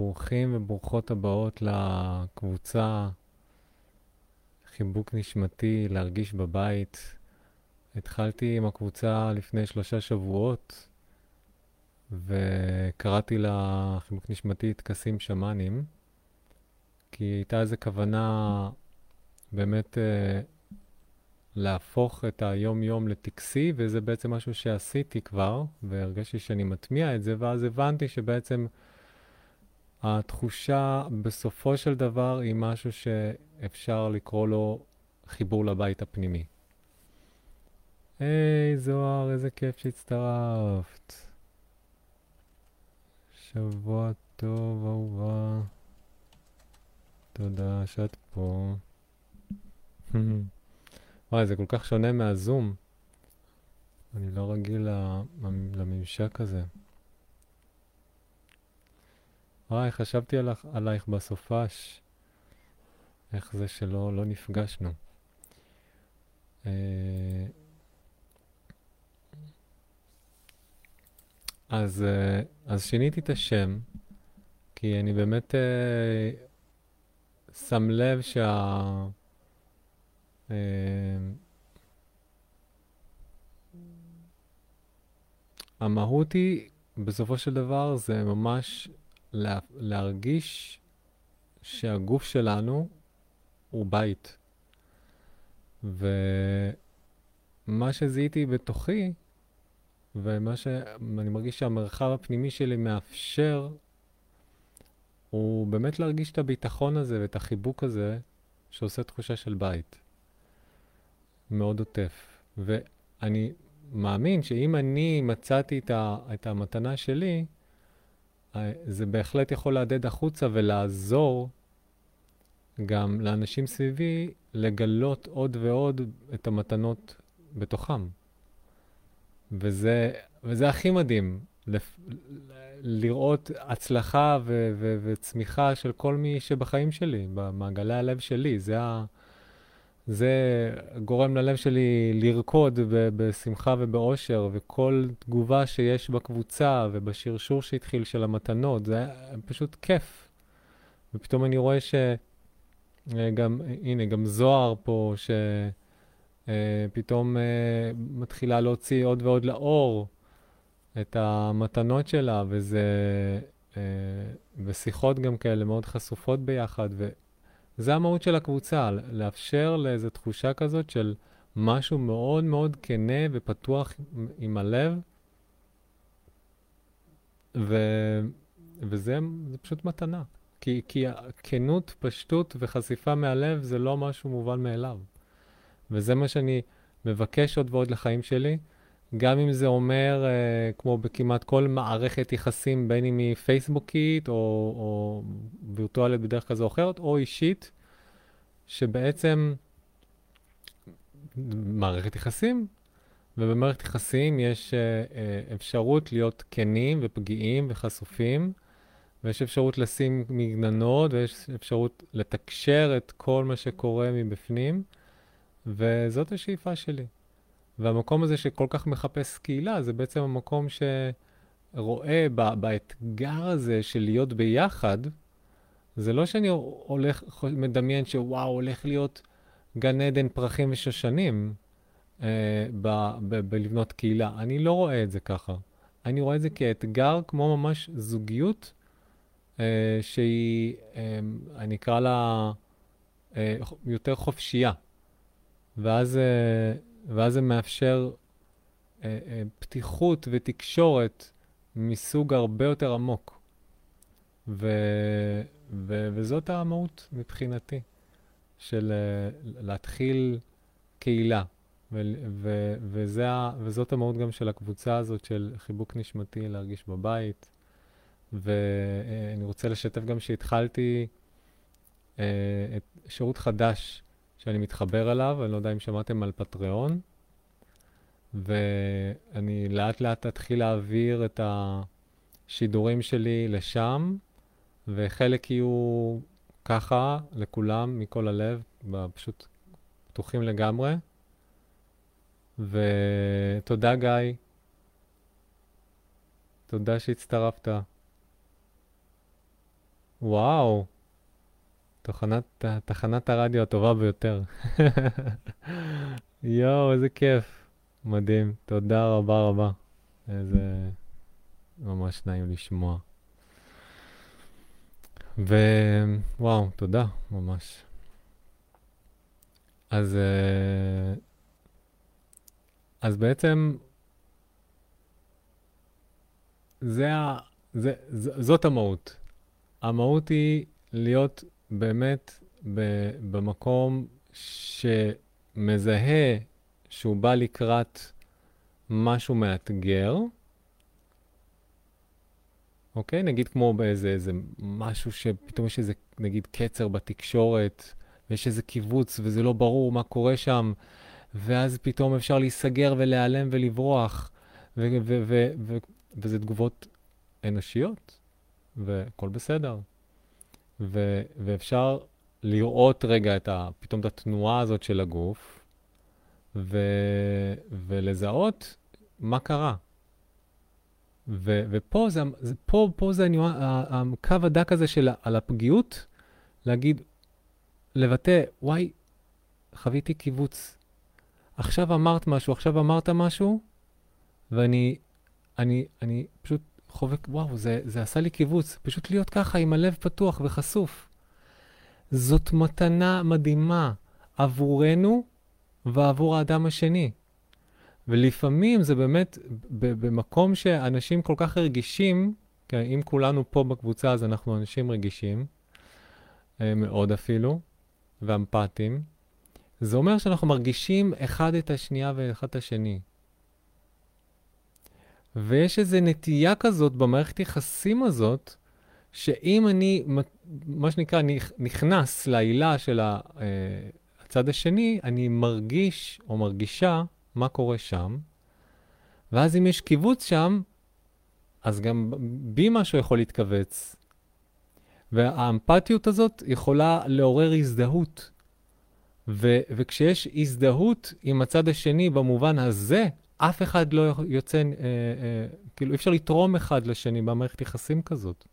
ברוכים וברוכות הבאות לקבוצה חיבוק נשמתי, להרגיש בבית. התחלתי עם הקבוצה לפני שלושה שבועות, וקראתי לה חיבוק נשמתי טקסים שמאנים, כי הייתה איזו כוונה באמת אה, להפוך את היום-יום לטקסי, וזה בעצם משהו שעשיתי כבר, והרגשתי שאני מטמיע את זה, ואז הבנתי שבעצם... התחושה בסופו של דבר היא משהו שאפשר לקרוא לו חיבור לבית הפנימי. היי, זוהר, איזה כיף שהצטרפת. שבוע טוב, אהובה. תודה שאת פה. וואי, זה כל כך שונה מהזום. אני לא רגיל לממשק הזה. וואי, חשבתי עליך, עלייך בסופש. איך זה שלא לא נפגשנו. אה, אז, אה, אז שיניתי את השם, כי אני באמת אה, שם לב שה... המהות היא, בסופו של דבר, זה ממש לה, להרגיש שהגוף שלנו הוא בית. ומה שזיהיתי בתוכי, ומה שאני מרגיש שהמרחב הפנימי שלי מאפשר, הוא באמת להרגיש את הביטחון הזה ואת החיבוק הזה, שעושה תחושה של בית. מאוד עוטף. ואני מאמין שאם אני מצאתי את המתנה שלי, זה בהחלט יכול להדהד החוצה ולעזור גם לאנשים סביבי לגלות עוד ועוד את המתנות בתוכם. וזה, וזה הכי מדהים, לפ, לראות הצלחה ו, ו, וצמיחה של כל מי שבחיים שלי, במעגלי הלב שלי. זה ה... זה גורם ללב שלי לרקוד ב- בשמחה ובאושר, וכל תגובה שיש בקבוצה ובשרשור שהתחיל של המתנות, זה היה פשוט כיף. ופתאום אני רואה שגם, הנה, גם זוהר פה, שפתאום אה, אה, מתחילה להוציא עוד ועוד לאור את המתנות שלה, וזה, אה, ושיחות גם כאלה מאוד חשופות ביחד. ו- זה המהות של הקבוצה, לאפשר לאיזו תחושה כזאת של משהו מאוד מאוד כנה ופתוח עם הלב, ו... וזה פשוט מתנה. כי, כי כנות, פשטות וחשיפה מהלב זה לא משהו מובן מאליו. וזה מה שאני מבקש עוד ועוד לחיים שלי, גם אם זה אומר, uh, כמו בכמעט כל מערכת יחסים, בין אם היא פייסבוקית או, או וירטואלית בדרך כזו או אחרת, או אישית, שבעצם מערכת יחסים, ובמערכת יחסים יש uh, uh, אפשרות להיות כנים ופגיעים וחשופים, ויש אפשרות לשים מגננות, ויש אפשרות לתקשר את כל מה שקורה מבפנים, וזאת השאיפה שלי. והמקום הזה שכל כך מחפש קהילה, זה בעצם המקום שרואה באתגר הזה של להיות ביחד, זה לא שאני הולך, מדמיין שוואו, הולך להיות גן עדן פרחים ושושנים אה, ב, ב, בלבנות קהילה. אני לא רואה את זה ככה. אני רואה את זה כאתגר, כמו ממש זוגיות, אה, שהיא, אה, אני אקרא לה אה, יותר חופשייה. ואז... אה, ואז זה מאפשר אה, אה, פתיחות ותקשורת מסוג הרבה יותר עמוק. ו, ו, וזאת המהות מבחינתי, של אה, להתחיל קהילה. ו, ו, וזה, וזאת המהות גם של הקבוצה הזאת של חיבוק נשמתי, להרגיש בבית. ואני רוצה לשתף גם שהתחלתי אה, את שירות חדש שאני מתחבר אליו, אני לא יודע אם שמעתם על פטריון, ואני לאט לאט אתחיל להעביר את השידורים שלי לשם, וחלק יהיו ככה לכולם, מכל הלב, פשוט פתוחים לגמרי. ותודה גיא, תודה שהצטרפת. וואו. תחנת, תחנת הרדיו הטובה ביותר. יואו, איזה כיף. מדהים. תודה רבה רבה. איזה... ממש נעים לשמוע. ווואו, תודה, ממש. אז, אה, אז בעצם זה ה, זה, זאת המהות. המהות היא להיות באמת במקום שמזהה שהוא בא לקראת משהו מאתגר, אוקיי? נגיד כמו באיזה איזה משהו שפתאום יש איזה, נגיד, קצר בתקשורת, ויש איזה קיבוץ וזה לא ברור מה קורה שם, ואז פתאום אפשר להיסגר ולהיעלם ולברוח, וזה תגובות אנושיות, והכל בסדר. ו- ואפשר לראות רגע את ה- פתאום את התנועה הזאת של הגוף, ו- ולזהות מה קרה. ו- ופה זה, זה, פה, פה זה הניוע, הקו הדק הזה של על הפגיעות, להגיד, לבטא, וואי, חוויתי קיבוץ. עכשיו אמרת משהו, עכשיו אמרת משהו, ואני אני, אני פשוט חובק, וואו, זה, זה עשה לי קיבוץ. פשוט להיות ככה עם הלב פתוח וחשוף. זאת מתנה מדהימה עבורנו ועבור האדם השני. ולפעמים זה באמת במקום שאנשים כל כך רגישים, כן, אם כולנו פה בקבוצה אז אנחנו אנשים רגישים, אה, מאוד אפילו, ואמפתיים. זה אומר שאנחנו מרגישים אחד את השנייה ואחד את השני. ויש איזו נטייה כזאת במערכת יחסים הזאת, שאם אני, מה שנקרא, נכנס לעילה של אה, הצד השני, אני מרגיש או מרגישה מה קורה שם, ואז אם יש קיבוץ שם, אז גם בי משהו יכול להתכווץ. והאמפתיות הזאת יכולה לעורר הזדהות. ו- וכשיש הזדהות עם הצד השני במובן הזה, אף אחד לא יוצא, אה, אה, כאילו, אי אפשר לתרום אחד לשני במערכת יחסים כזאת.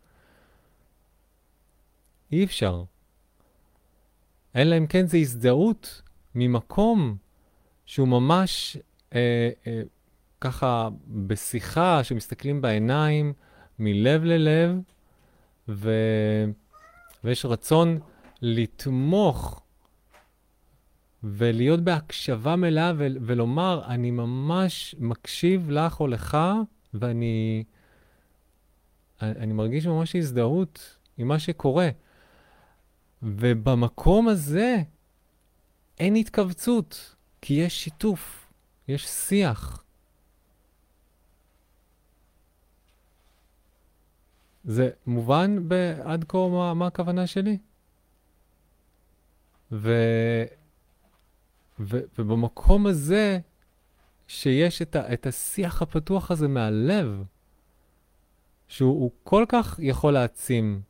אי אפשר. אלא אם כן זה הזדהות ממקום שהוא ממש אה, אה, ככה בשיחה, שמסתכלים בעיניים, מלב ללב, ו... ויש רצון לתמוך ולהיות בהקשבה מלאה ו- ולומר, אני ממש מקשיב לך או לך, ואני אני מרגיש ממש הזדהות עם מה שקורה. ובמקום הזה אין התכווצות, כי יש שיתוף, יש שיח. זה מובן עד כה מה, מה הכוונה שלי? ו... ובמקום הזה, שיש את, ה- את השיח הפתוח הזה מהלב, שהוא כל כך יכול להעצים,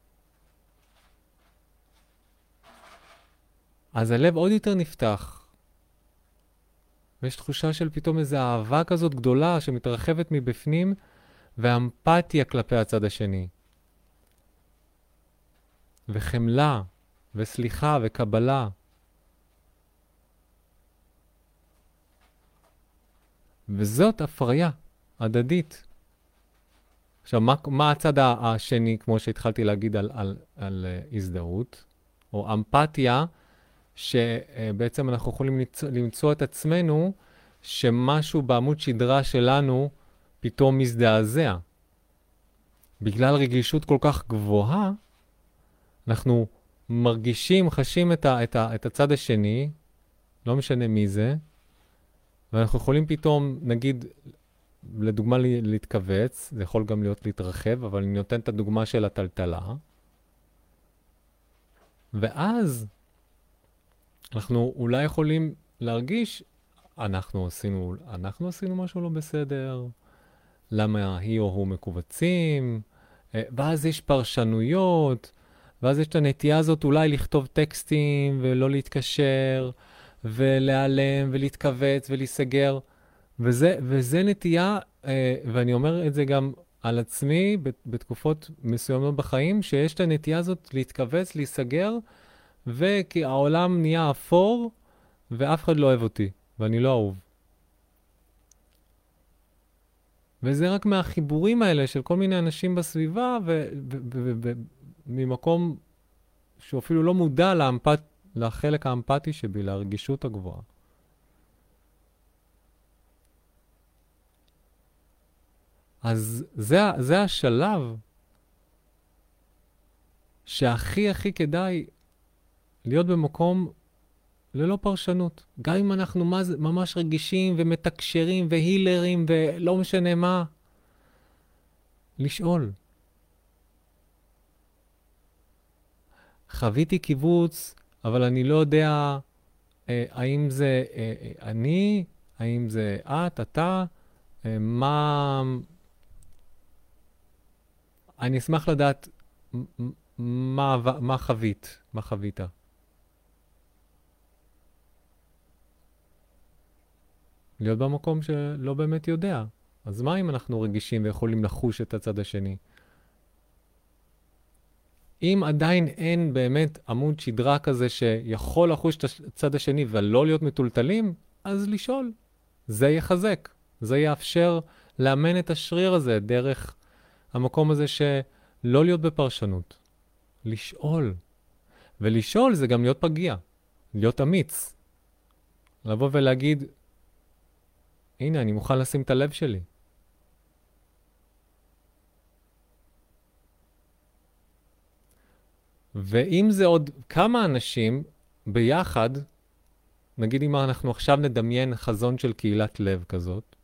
אז הלב עוד יותר נפתח. ויש תחושה של פתאום איזו אהבה כזאת גדולה שמתרחבת מבפנים, ואמפתיה כלפי הצד השני. וחמלה, וסליחה, וקבלה. וזאת הפריה הדדית. עכשיו, מה, מה הצד השני, כמו שהתחלתי להגיד על, על, על uh, הזדהות, או אמפתיה, שבעצם אנחנו יכולים למצוא, למצוא את עצמנו שמשהו בעמוד שדרה שלנו פתאום מזדעזע. בגלל רגישות כל כך גבוהה, אנחנו מרגישים, חשים את, ה, את, ה, את הצד השני, לא משנה מי זה, ואנחנו יכולים פתאום, נגיד, לדוגמה להתכווץ, זה יכול גם להיות להתרחב, אבל אני נותן את הדוגמה של הטלטלה. ואז אנחנו אולי יכולים להרגיש, אנחנו עשינו, אנחנו עשינו משהו לא בסדר, למה היא או הוא מכווצים, אה, ואז יש פרשנויות, ואז יש את הנטייה הזאת אולי לכתוב טקסטים ולא להתקשר, ולהיעלם ולהתכווץ ולהיסגר. וזה, וזה נטייה, אה, ואני אומר את זה גם על עצמי בתקופות מסוימות בחיים, שיש את הנטייה הזאת להתכווץ, להיסגר, וכי העולם נהיה אפור, ואף אחד לא אוהב אותי, ואני לא אהוב. וזה רק מהחיבורים האלה של כל מיני אנשים בסביבה, וממקום שהוא אפילו לא מודע לאמפת, לחלק האמפתי שבי, לרגישות הגבוהה. אז זה, זה השלב שהכי הכי כדאי להיות במקום ללא פרשנות. גם אם אנחנו ממש רגישים ומתקשרים והילרים ולא משנה מה, לשאול. חוויתי קיבוץ, אבל אני לא יודע אה, האם זה אה, אה, אני, האם זה את, אתה, אה, מה... אני אשמח לדעת מה, מה חווית, מה חווית. להיות במקום שלא באמת יודע. אז מה אם אנחנו רגישים ויכולים לחוש את הצד השני? אם עדיין אין באמת עמוד שדרה כזה שיכול לחוש את הצד השני ולא להיות מטולטלים, אז לשאול. זה יחזק, זה יאפשר לאמן את השריר הזה דרך המקום הזה שלא להיות בפרשנות. לשאול. ולשאול זה גם להיות פגיע, להיות אמיץ. לבוא ולהגיד, הנה, אני מוכן לשים את הלב שלי. ואם זה עוד כמה אנשים ביחד, נגיד אם אנחנו עכשיו נדמיין חזון של קהילת לב כזאת,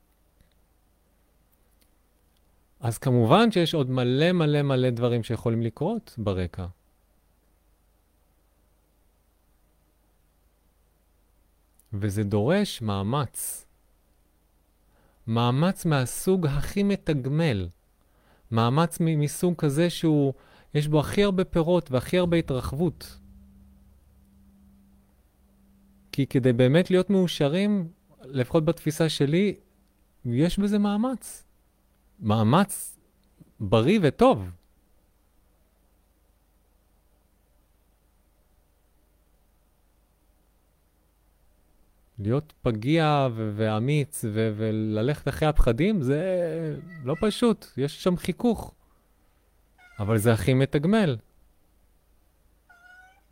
אז כמובן שיש עוד מלא מלא מלא דברים שיכולים לקרות ברקע. וזה דורש מאמץ. מאמץ מהסוג הכי מתגמל. מאמץ מסוג כזה שהוא, יש בו הכי הרבה פירות והכי הרבה התרחבות. כי כדי באמת להיות מאושרים, לפחות בתפיסה שלי, יש בזה מאמץ. מאמץ בריא וטוב. להיות פגיע ו- ואמיץ ו- וללכת אחרי הפחדים, זה לא פשוט, יש שם חיכוך. אבל זה הכי מתגמל.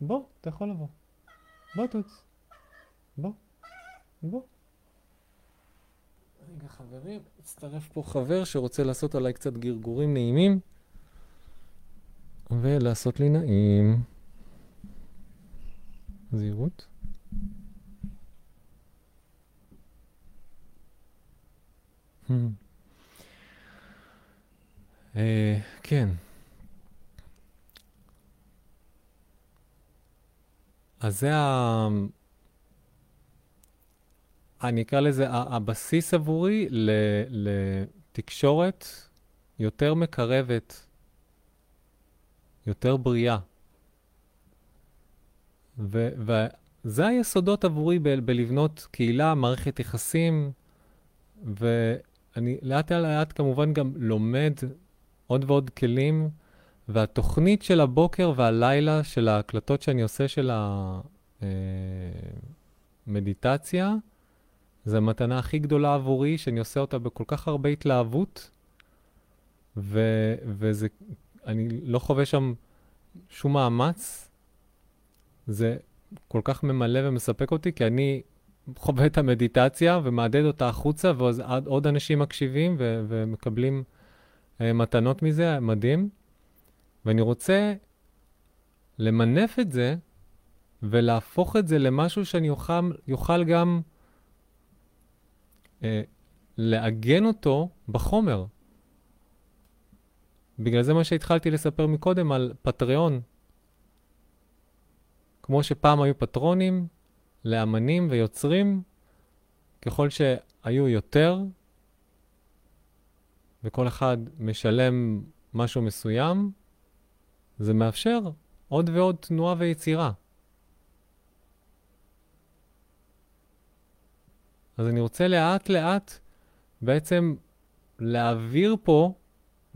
בוא, אתה יכול לבוא. בוא תוץ. בוא. בוא. רגע, חברים, הצטרף פה חבר שרוצה לעשות עליי קצת גרגורים נעימים, ולעשות לי נעים. זהירות. אה, כן. אז זה ה... אני אקרא לזה הבסיס עבורי לתקשורת יותר מקרבת, יותר בריאה. וזה היסודות עבורי ב- בלבנות קהילה, מערכת יחסים, ואני לאט לאט כמובן גם לומד עוד ועוד כלים, והתוכנית של הבוקר והלילה של ההקלטות שאני עושה של המדיטציה, אה, זו המתנה הכי גדולה עבורי, שאני עושה אותה בכל כך הרבה התלהבות, ו- וזה, לא חווה שם שום מאמץ. זה כל כך ממלא ומספק אותי, כי אני חווה את המדיטציה ומעדד אותה החוצה, ועוד אנשים מקשיבים ו- ומקבלים uh, מתנות מזה, מדהים. ואני רוצה למנף את זה ולהפוך את זה למשהו שאני אוכל, יוכל גם אה, לעגן אותו בחומר. בגלל זה מה שהתחלתי לספר מקודם על פטריון. כמו שפעם היו פטרונים לאמנים ויוצרים, ככל שהיו יותר, וכל אחד משלם משהו מסוים, זה מאפשר עוד ועוד תנועה ויצירה. אז אני רוצה לאט לאט בעצם להעביר פה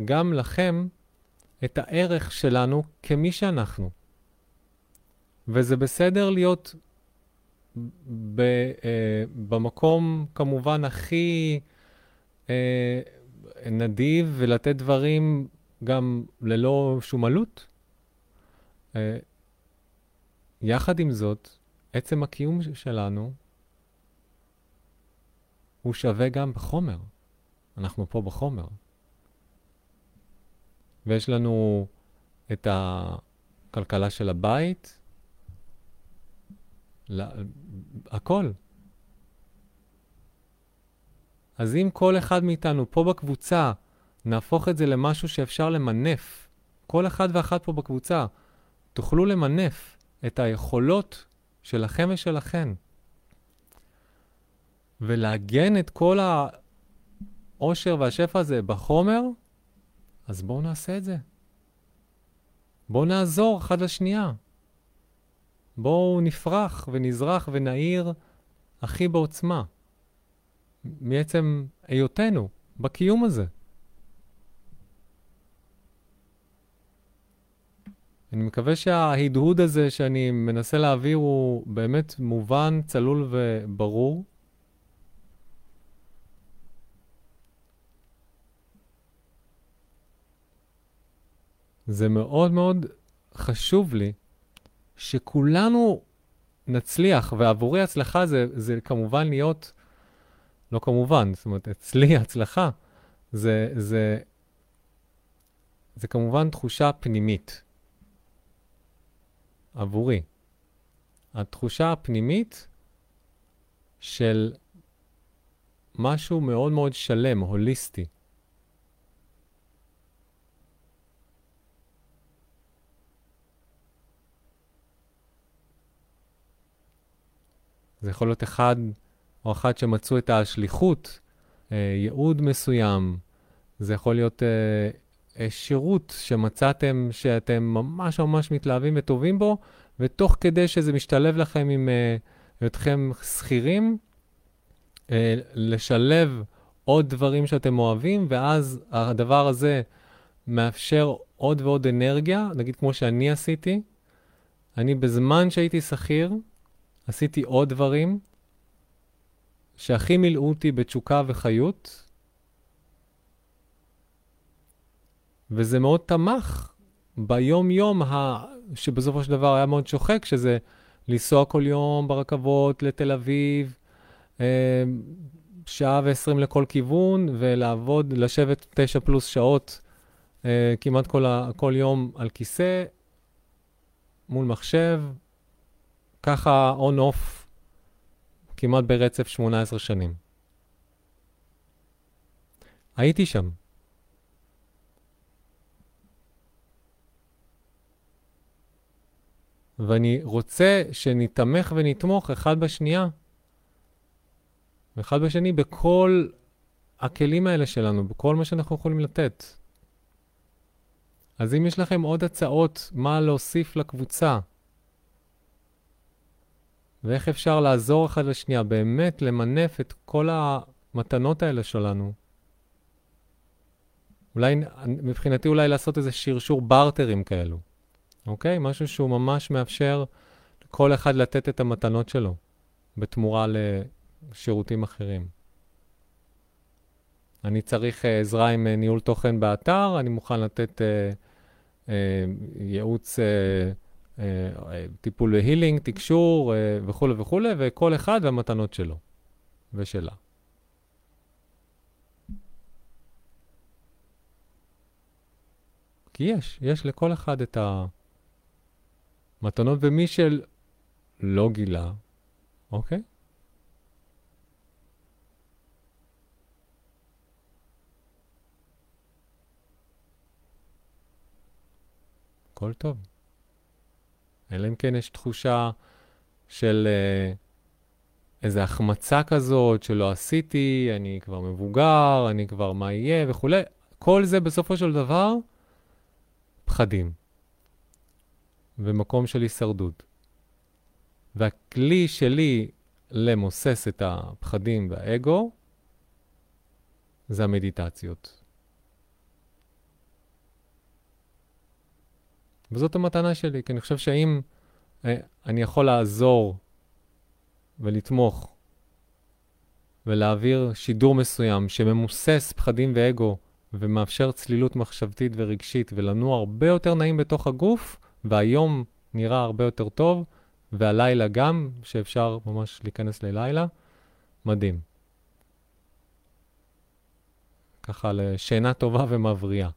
גם לכם את הערך שלנו כמי שאנחנו. וזה בסדר להיות ב, אה, במקום כמובן הכי אה, נדיב ולתת דברים גם ללא שום עלות. אה, יחד עם זאת, עצם הקיום שלנו הוא שווה גם בחומר. אנחנו פה בחומר. ויש לנו את הכלכלה של הבית, לה, הכל. אז אם כל אחד מאיתנו פה בקבוצה נהפוך את זה למשהו שאפשר למנף, כל אחד ואחת פה בקבוצה, תוכלו למנף את היכולות שלכם ושלכן, ולעגן את כל העושר והשפע הזה בחומר, אז בואו נעשה את זה. בואו נעזור אחד לשנייה. בואו נפרח ונזרח ונעיר הכי בעוצמה, מעצם היותנו בקיום הזה. אני מקווה שההדהוד הזה שאני מנסה להעביר הוא באמת מובן, צלול וברור. זה מאוד מאוד חשוב לי שכולנו נצליח, ועבורי הצלחה זה, זה כמובן להיות, לא כמובן, זאת אומרת, אצלי הצלחה זה, זה, זה כמובן תחושה פנימית עבורי. התחושה הפנימית של משהו מאוד מאוד שלם, הוליסטי. זה יכול להיות אחד או אחת שמצאו את השליחות, אה, ייעוד מסוים. זה יכול להיות אה, שירות שמצאתם שאתם ממש ממש מתלהבים וטובים בו, ותוך כדי שזה משתלב לכם עם אה, היותכם שכירים, אה, לשלב עוד דברים שאתם אוהבים, ואז הדבר הזה מאפשר עוד ועוד אנרגיה, נגיד כמו שאני עשיתי. אני בזמן שהייתי שכיר, עשיתי עוד דברים שהכי מילאו אותי בתשוקה וחיות, וזה מאוד תמך ביום-יום ה... שבסופו של דבר היה מאוד שוחק, שזה לנסוע כל יום ברכבות לתל אביב, אה, שעה ועשרים לכל כיוון, ולעבוד, לשבת תשע פלוס שעות אה, כמעט כל, ה... כל יום על כיסא, מול מחשב, ככה און-אוף כמעט ברצף 18 שנים. הייתי שם. ואני רוצה שנתמך ונתמוך אחד בשנייה, ואחד בשני בכל הכלים האלה שלנו, בכל מה שאנחנו יכולים לתת. אז אם יש לכם עוד הצעות מה להוסיף לקבוצה, ואיך אפשר לעזור אחד לשנייה, באמת למנף את כל המתנות האלה שלנו. אולי, מבחינתי אולי לעשות איזה שרשור בארטרים כאלו, אוקיי? משהו שהוא ממש מאפשר לכל אחד לתת את המתנות שלו בתמורה לשירותים אחרים. אני צריך uh, עזרה עם uh, ניהול תוכן באתר, אני מוכן לתת uh, ייעוץ טיפול בהילינג, תקשור וכולי וכולי, וכל אחד והמתנות שלו ושלה. כי יש, יש לכל אחד את המתנות, ומי שלא גילה, אוקיי? הכל טוב. אלא אם כן יש תחושה של uh, איזו החמצה כזאת שלא עשיתי, אני כבר מבוגר, אני כבר מה יהיה וכולי. כל זה בסופו של דבר פחדים ומקום של הישרדות. והכלי שלי למוסס את הפחדים והאגו זה המדיטציות. וזאת המתנה שלי, כי אני חושב שאם אה, אני יכול לעזור ולתמוך ולהעביר שידור מסוים שממוסס פחדים ואגו ומאפשר צלילות מחשבתית ורגשית ולנוע הרבה יותר נעים בתוך הגוף, והיום נראה הרבה יותר טוב, והלילה גם, שאפשר ממש להיכנס ללילה, מדהים. ככה לשינה טובה ומבריאה.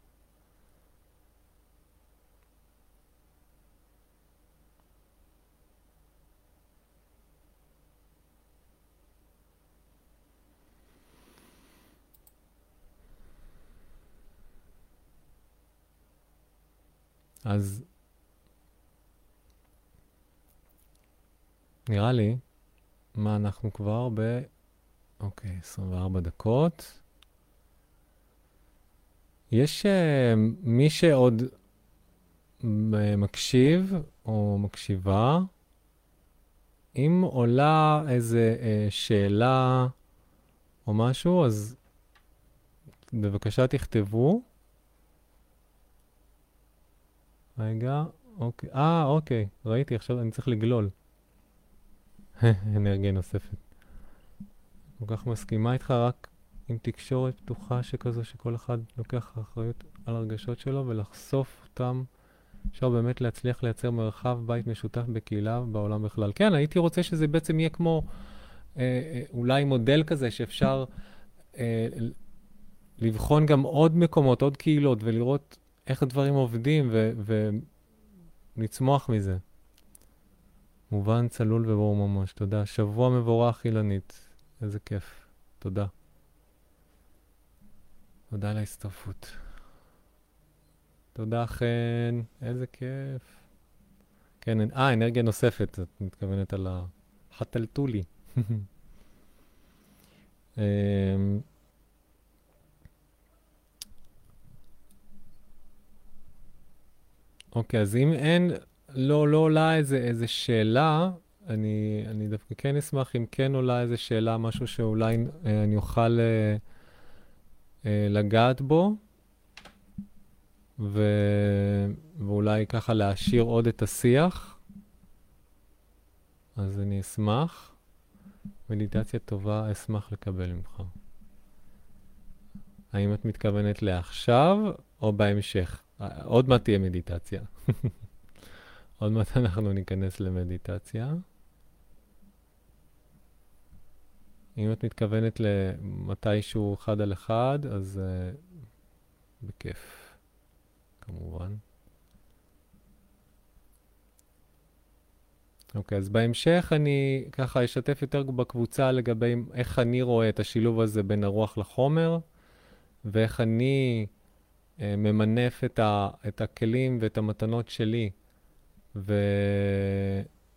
אז נראה לי, מה אנחנו כבר ב... אוקיי, 24 דקות. יש uh, מי שעוד uh, מקשיב או מקשיבה, אם עולה איזה uh, שאלה או משהו, אז בבקשה תכתבו. רגע, אוקיי. אה, אוקיי, ראיתי, עכשיו אני צריך לגלול. אנרגיה נוספת. כל כך מסכימה איתך, רק עם תקשורת פתוחה שכזו, שכל אחד לוקח אחריות על הרגשות שלו ולחשוף אותם. אפשר באמת להצליח לייצר מרחב בית משותף בקהילה בעולם בכלל. כן, הייתי רוצה שזה בעצם יהיה כמו אה, אה, אולי מודל כזה שאפשר אה, לבחון גם עוד מקומות, עוד קהילות, ולראות איך הדברים עובדים ולצמוח מזה. מובן צלול וברור ממש, תודה. שבוע מבורך, אילנית. איזה כיף. תודה. תודה על ההצטרפות. תודה, חן. איזה כיף. כן, אה, אנרגיה נוספת, את מתכוונת על החתלתולי. אמ, אוקיי, אז אם אין, לא, לא עולה איזה, איזה שאלה, אני, אני דווקא כן אשמח אם כן עולה איזה שאלה, משהו שאולי אה, אני אוכל אה, אה, לגעת בו, ו, ואולי ככה להעשיר עוד את השיח. אז אני אשמח. מדיטציה טובה, אשמח לקבל ממך. האם את מתכוונת לעכשיו או בהמשך? עוד מעט תהיה מדיטציה. עוד מעט אנחנו ניכנס למדיטציה. אם את מתכוונת למתישהו אחד על אחד, אז uh, בכיף, כמובן. אוקיי, okay, אז בהמשך אני ככה אשתף יותר בקבוצה לגבי איך אני רואה את השילוב הזה בין הרוח לחומר, ואיך אני uh, ממנף את, ה, את הכלים ואת המתנות שלי, וככה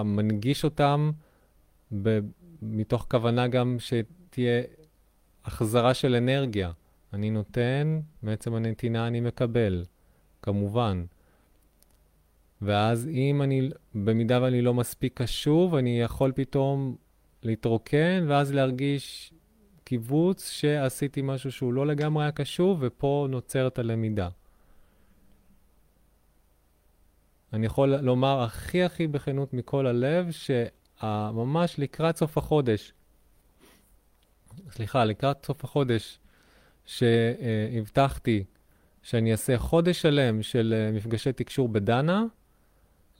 uh, מנגיש אותם ב- מתוך כוונה גם שתהיה החזרה של אנרגיה. אני נותן, בעצם הנתינה אני מקבל, כמובן. ואז אם אני, במידה ואני לא מספיק קשוב, אני יכול פתאום להתרוקן, ואז להרגיש קיבוץ שעשיתי משהו שהוא לא לגמרי היה קשוב, ופה נוצרת הלמידה. אני יכול לומר הכי הכי בכנות מכל הלב, ש... ממש לקראת סוף החודש, סליחה, לקראת סוף החודש, שהבטחתי שאני אעשה חודש שלם של אה, מפגשי תקשור בדנה,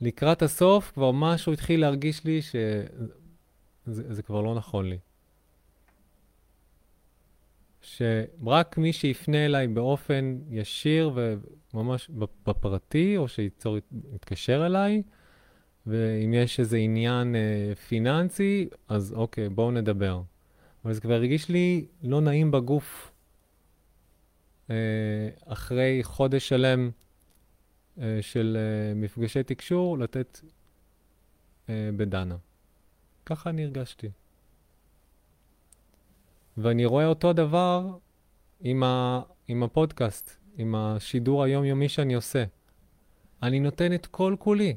לקראת הסוף כבר משהו התחיל להרגיש לי שזה כבר לא נכון לי. שרק מי שיפנה אליי באופן ישיר וממש בפרטי, או שיתקשר אליי, ואם יש איזה עניין אה, פיננסי, אז אוקיי, בואו נדבר. אבל זה כבר הרגיש לי לא נעים בגוף אה, אחרי חודש שלם אה, של אה, מפגשי תקשור, לתת אה, בדנה. ככה אני הרגשתי. ואני רואה אותו דבר עם, ה, עם הפודקאסט, עם השידור היומיומי שאני עושה. אני נותן את כל כולי.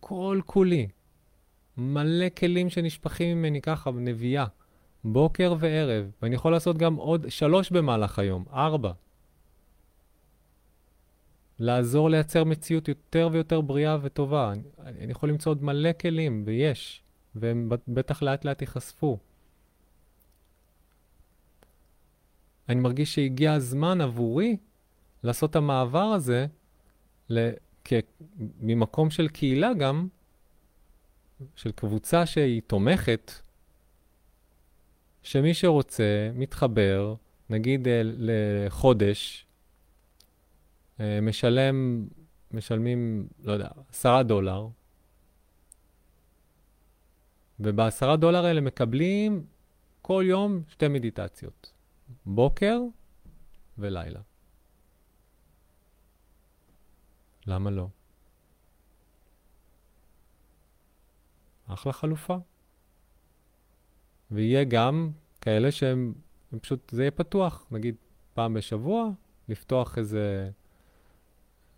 כל כולי. מלא כלים שנשפכים ממני ככה, נביאה, בוקר וערב, ואני יכול לעשות גם עוד שלוש במהלך היום, ארבע. לעזור לייצר מציאות יותר ויותר בריאה וטובה. אני, אני יכול למצוא עוד מלא כלים, ויש, והם בטח לאט לאט ייחשפו. אני מרגיש שהגיע הזמן עבורי לעשות את המעבר הזה כ... ממקום של קהילה גם, של קבוצה שהיא תומכת, שמי שרוצה מתחבר, נגיד אה, לחודש, אה, משלם, משלמים, לא יודע, עשרה דולר, ובעשרה דולר האלה מקבלים כל יום שתי מדיטציות, בוקר ולילה. למה לא? אחלה חלופה. ויהיה גם כאלה שהם, פשוט, זה יהיה פתוח, נגיד פעם בשבוע, לפתוח איזה,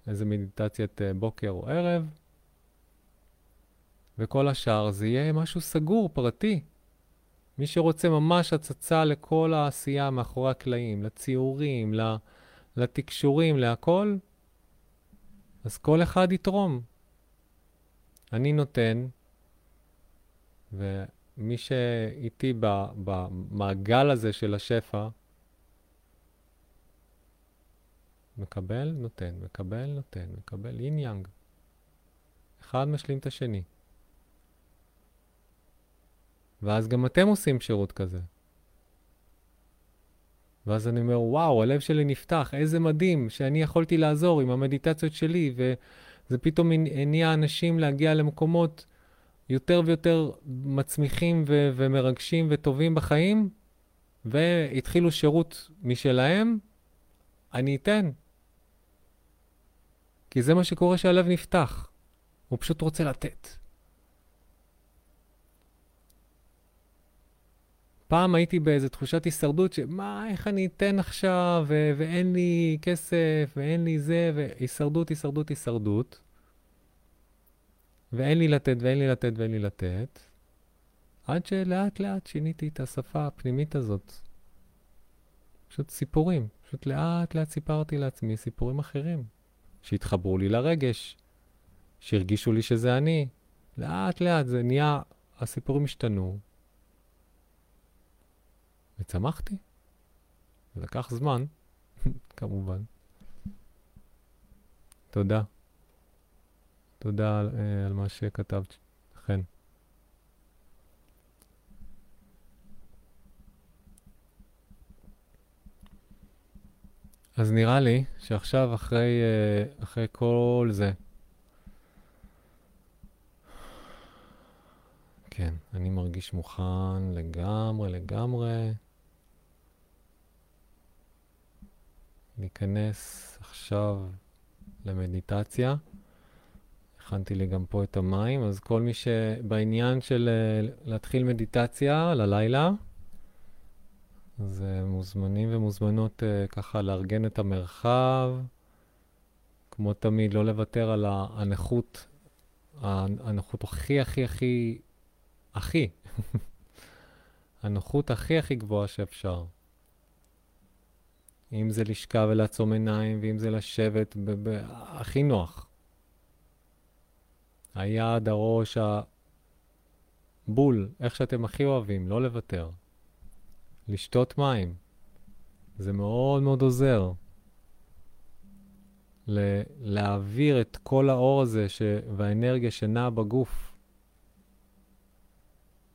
איזה מדיטציית אה, בוקר או ערב, וכל השאר זה יהיה משהו סגור, פרטי. מי שרוצה ממש הצצה לכל העשייה מאחורי הקלעים, לציורים, לתקשורים, להכל, אז כל אחד יתרום. אני נותן, ומי שאיתי במעגל הזה של השפע, מקבל, נותן, מקבל, נותן, מקבל, אין יאנג. אחד משלים את השני. ואז גם אתם עושים שירות כזה. ואז אני אומר, וואו, הלב שלי נפתח, איזה מדהים שאני יכולתי לעזור עם המדיטציות שלי, וזה פתאום הניע אנשים להגיע למקומות יותר ויותר מצמיחים ו- ומרגשים וטובים בחיים, והתחילו שירות משלהם, אני אתן. כי זה מה שקורה שהלב נפתח. הוא פשוט רוצה לתת. פעם הייתי באיזו תחושת הישרדות, שמה, איך אני אתן עכשיו, ו- ואין לי כסף, ואין לי זה, והישרדות, הישרדות, הישרדות. ואין לי לתת, ואין לי לתת, ואין לי לתת. עד שלאט לאט שיניתי את השפה הפנימית הזאת. פשוט סיפורים. פשוט לאט לאט סיפרתי לעצמי סיפורים אחרים. שהתחברו לי לרגש, שהרגישו לי שזה אני. לאט לאט זה נהיה, הסיפורים השתנו, וצמחתי. לקח זמן, כמובן. תודה. תודה על, uh, על מה שכתבת, חן. אז נראה לי שעכשיו, אחרי, uh, אחרי כל זה, כן, אני מרגיש מוכן לגמרי, לגמרי. ניכנס עכשיו למדיטציה. הכנתי לי גם פה את המים, אז כל מי שבעניין של אה, להתחיל מדיטציה ללילה, אז אה, מוזמנים ומוזמנות אה, ככה לארגן את המרחב. כמו תמיד, לא לוותר על הנוחות, הנוחות הכי הכי הכי, הכי, הנוחות הכי הכי גבוהה שאפשר. אם זה לשכב ולעצום עיניים, ואם זה לשבת הכי נוח. היד, הראש, הבול, איך שאתם הכי אוהבים, לא לוותר. לשתות מים, זה מאוד מאוד עוזר. ל- להעביר את כל האור הזה ש- והאנרגיה שנעה בגוף.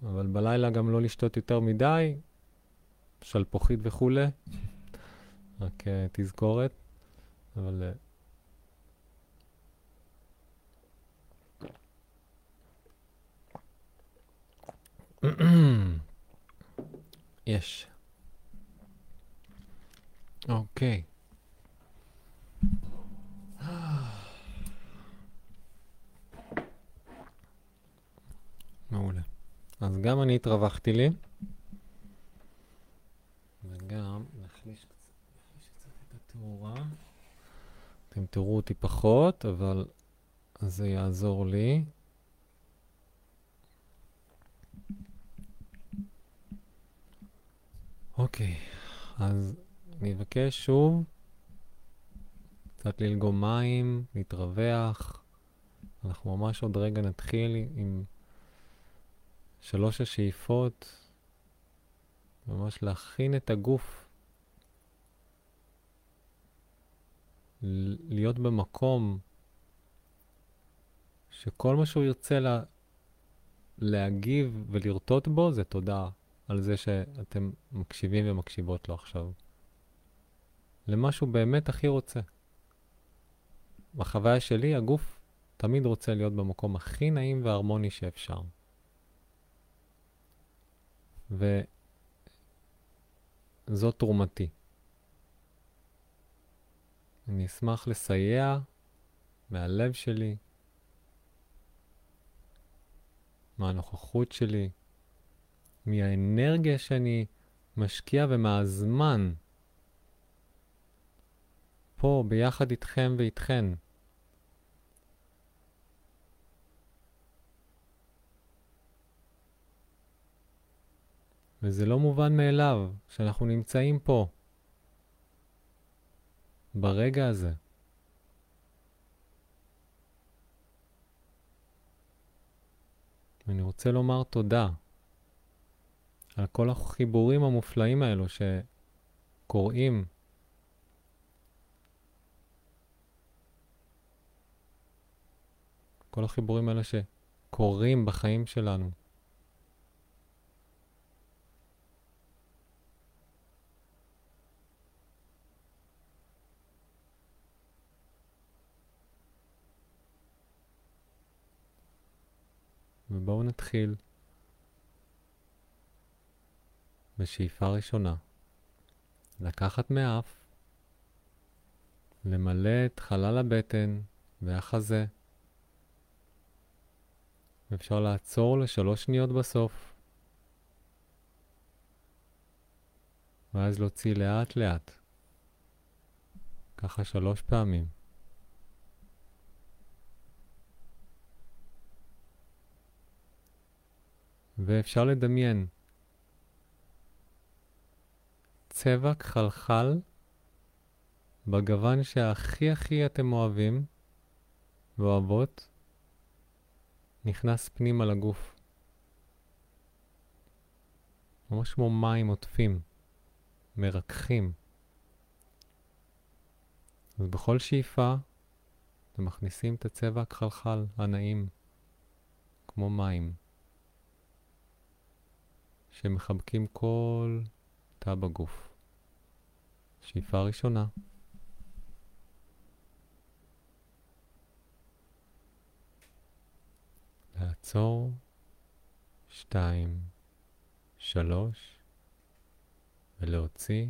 אבל בלילה גם לא לשתות יותר מדי, שלפוחית וכולי. רק uh, תזכורת, אבל... Uh, יש. אוקיי. מעולה. אז גם אני התרווחתי לי, וגם תאורה. אתם תראו אותי פחות, אבל זה יעזור לי. אוקיי, אז אני אבקש שוב קצת ללגום מים, להתרווח. אנחנו ממש עוד רגע נתחיל עם שלוש השאיפות, ממש להכין את הגוף, להיות במקום שכל מה שהוא ירצה לה, להגיב ולרטוט בו זה תודה על זה שאתם מקשיבים ומקשיבות לו עכשיו. למה שהוא באמת הכי רוצה. בחוויה שלי, הגוף תמיד רוצה להיות במקום הכי נעים והרמוני שאפשר. וזאת תרומתי. אני אשמח לסייע מהלב שלי, מהנוכחות שלי, מהאנרגיה שאני משקיע ומהזמן פה ביחד איתכם ואיתכן. וזה לא מובן מאליו שאנחנו נמצאים פה, ברגע הזה. אני רוצה לומר תודה על כל החיבורים המופלאים האלו שקורים כל החיבורים האלה שקורים בחיים שלנו. ובואו נתחיל בשאיפה ראשונה. לקחת מאף, למלא את חלל הבטן והחזה. אפשר לעצור לשלוש שניות בסוף, ואז להוציא לאט לאט, ככה שלוש פעמים. ואפשר לדמיין צבע כחלחל בגוון שהכי הכי אתם אוהבים ואוהבות, נכנס פנימה לגוף. ממש כמו מים עוטפים, מרככים. אז בכל שאיפה אתם מכניסים את הצבע הכחלחל הנעים, כמו מים. שמחבקים כל תא בגוף. שאיפה ראשונה. לעצור, שתיים, שלוש, ולהוציא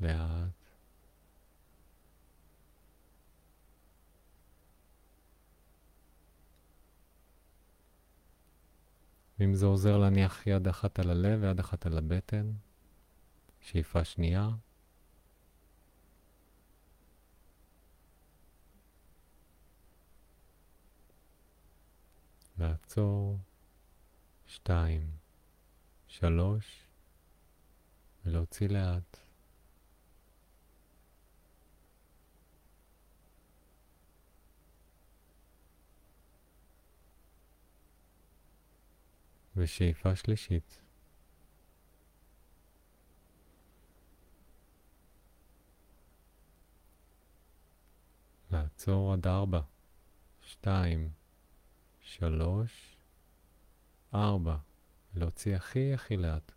לאט. ואם זה עוזר להניח יד אחת על הלב ויד אחת על הבטן, שאיפה שנייה. לעצור, שתיים, שלוש, ולהוציא לאט. ושאיפה שלישית. לעצור עד ארבע, שתיים, שלוש, ארבע. להוציא הכי הכי לאט.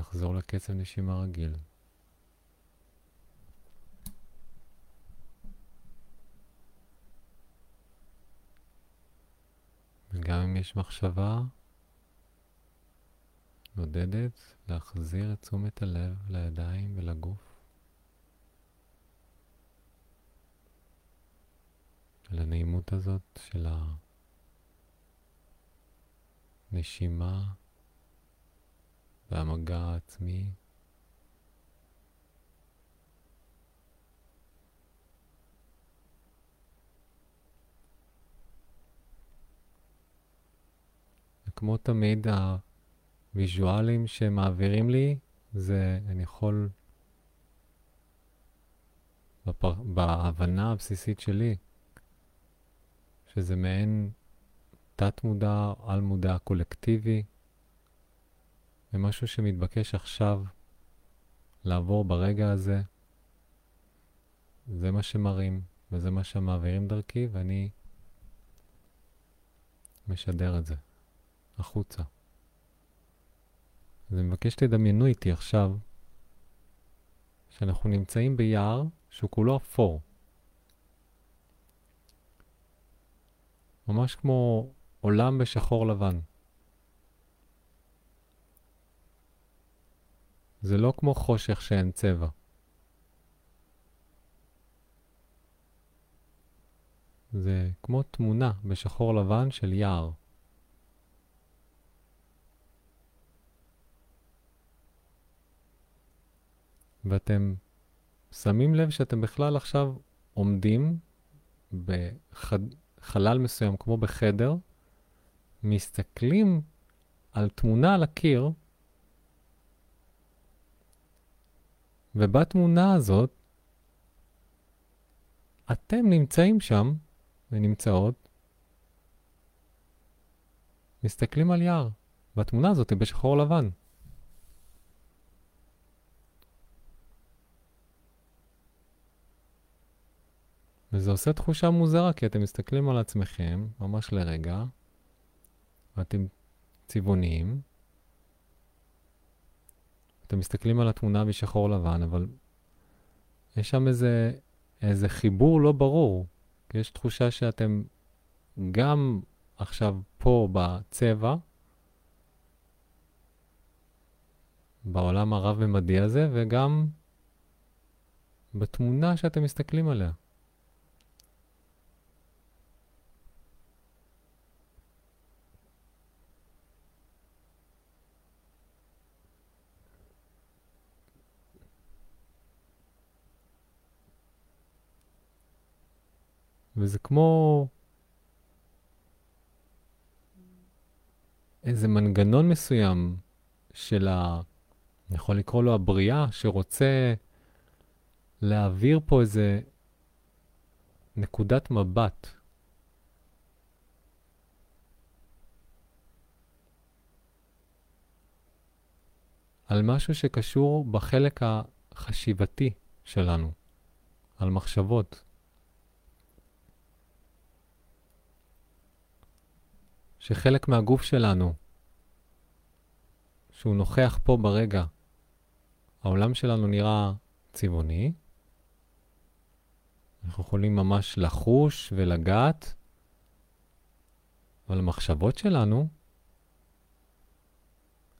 לחזור לקצב נשימה רגיל. וגם אם יש מחשבה נודדת, להחזיר את תשומת הלב לידיים ולגוף. לנעימות הזאת של הנשימה והמגע העצמי. וכמו תמיד, הוויז'ואלים שמעבירים לי, זה אני יכול, בפר, בהבנה הבסיסית שלי, שזה מעין תת-מודע, על-מודע קולקטיבי, ומשהו שמתבקש עכשיו לעבור ברגע הזה. זה מה שמראים, וזה מה שמעבירים דרכי, ואני משדר את זה החוצה. אז אני מבקש שתדמיינו איתי עכשיו שאנחנו נמצאים ביער שהוא כולו אפור. ממש כמו עולם בשחור לבן. זה לא כמו חושך שאין צבע. זה כמו תמונה בשחור לבן של יער. ואתם שמים לב שאתם בכלל עכשיו עומדים בחלל מסוים, כמו בחדר, מסתכלים על תמונה על הקיר, ובתמונה הזאת אתם נמצאים שם ונמצאות, מסתכלים על יער, והתמונה הזאת היא בשחור לבן. וזה עושה תחושה מוזרה, כי אתם מסתכלים על עצמכם, ממש לרגע, ואתם צבעוניים. אתם מסתכלים על התמונה בשחור לבן, אבל יש שם איזה, איזה חיבור לא ברור. יש תחושה שאתם גם עכשיו פה בצבע, בעולם הרב-ממדי הזה, וגם בתמונה שאתם מסתכלים עליה. וזה כמו איזה מנגנון מסוים של ה... אני יכול לקרוא לו הבריאה, שרוצה להעביר פה איזה נקודת מבט. על משהו שקשור בחלק החשיבתי שלנו, על מחשבות. שחלק מהגוף שלנו, שהוא נוכח פה ברגע, העולם שלנו נראה צבעוני, אנחנו יכולים ממש לחוש ולגעת, אבל המחשבות שלנו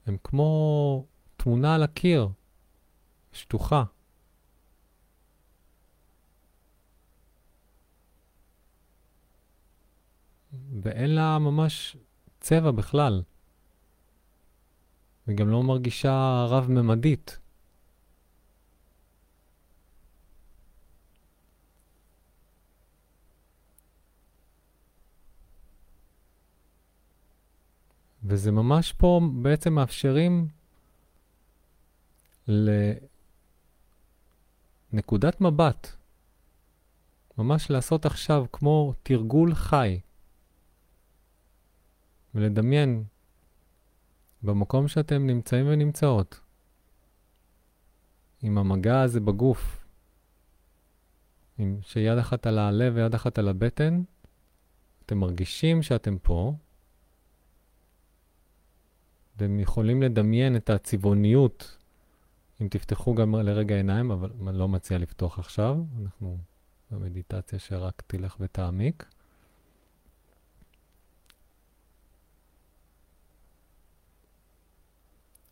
הן כמו תמונה על הקיר, שטוחה. ואין לה ממש צבע בכלל. וגם לא מרגישה רב-ממדית. וזה ממש פה בעצם מאפשרים לנקודת מבט, ממש לעשות עכשיו כמו תרגול חי. ולדמיין במקום שאתם נמצאים ונמצאות, עם המגע הזה בגוף, עם שיד אחת על הלב ויד אחת על הבטן, אתם מרגישים שאתם פה, אתם יכולים לדמיין את הצבעוניות, אם תפתחו גם לרגע עיניים, אבל אני לא מציע לפתוח עכשיו, אנחנו במדיטציה שרק תלך ותעמיק.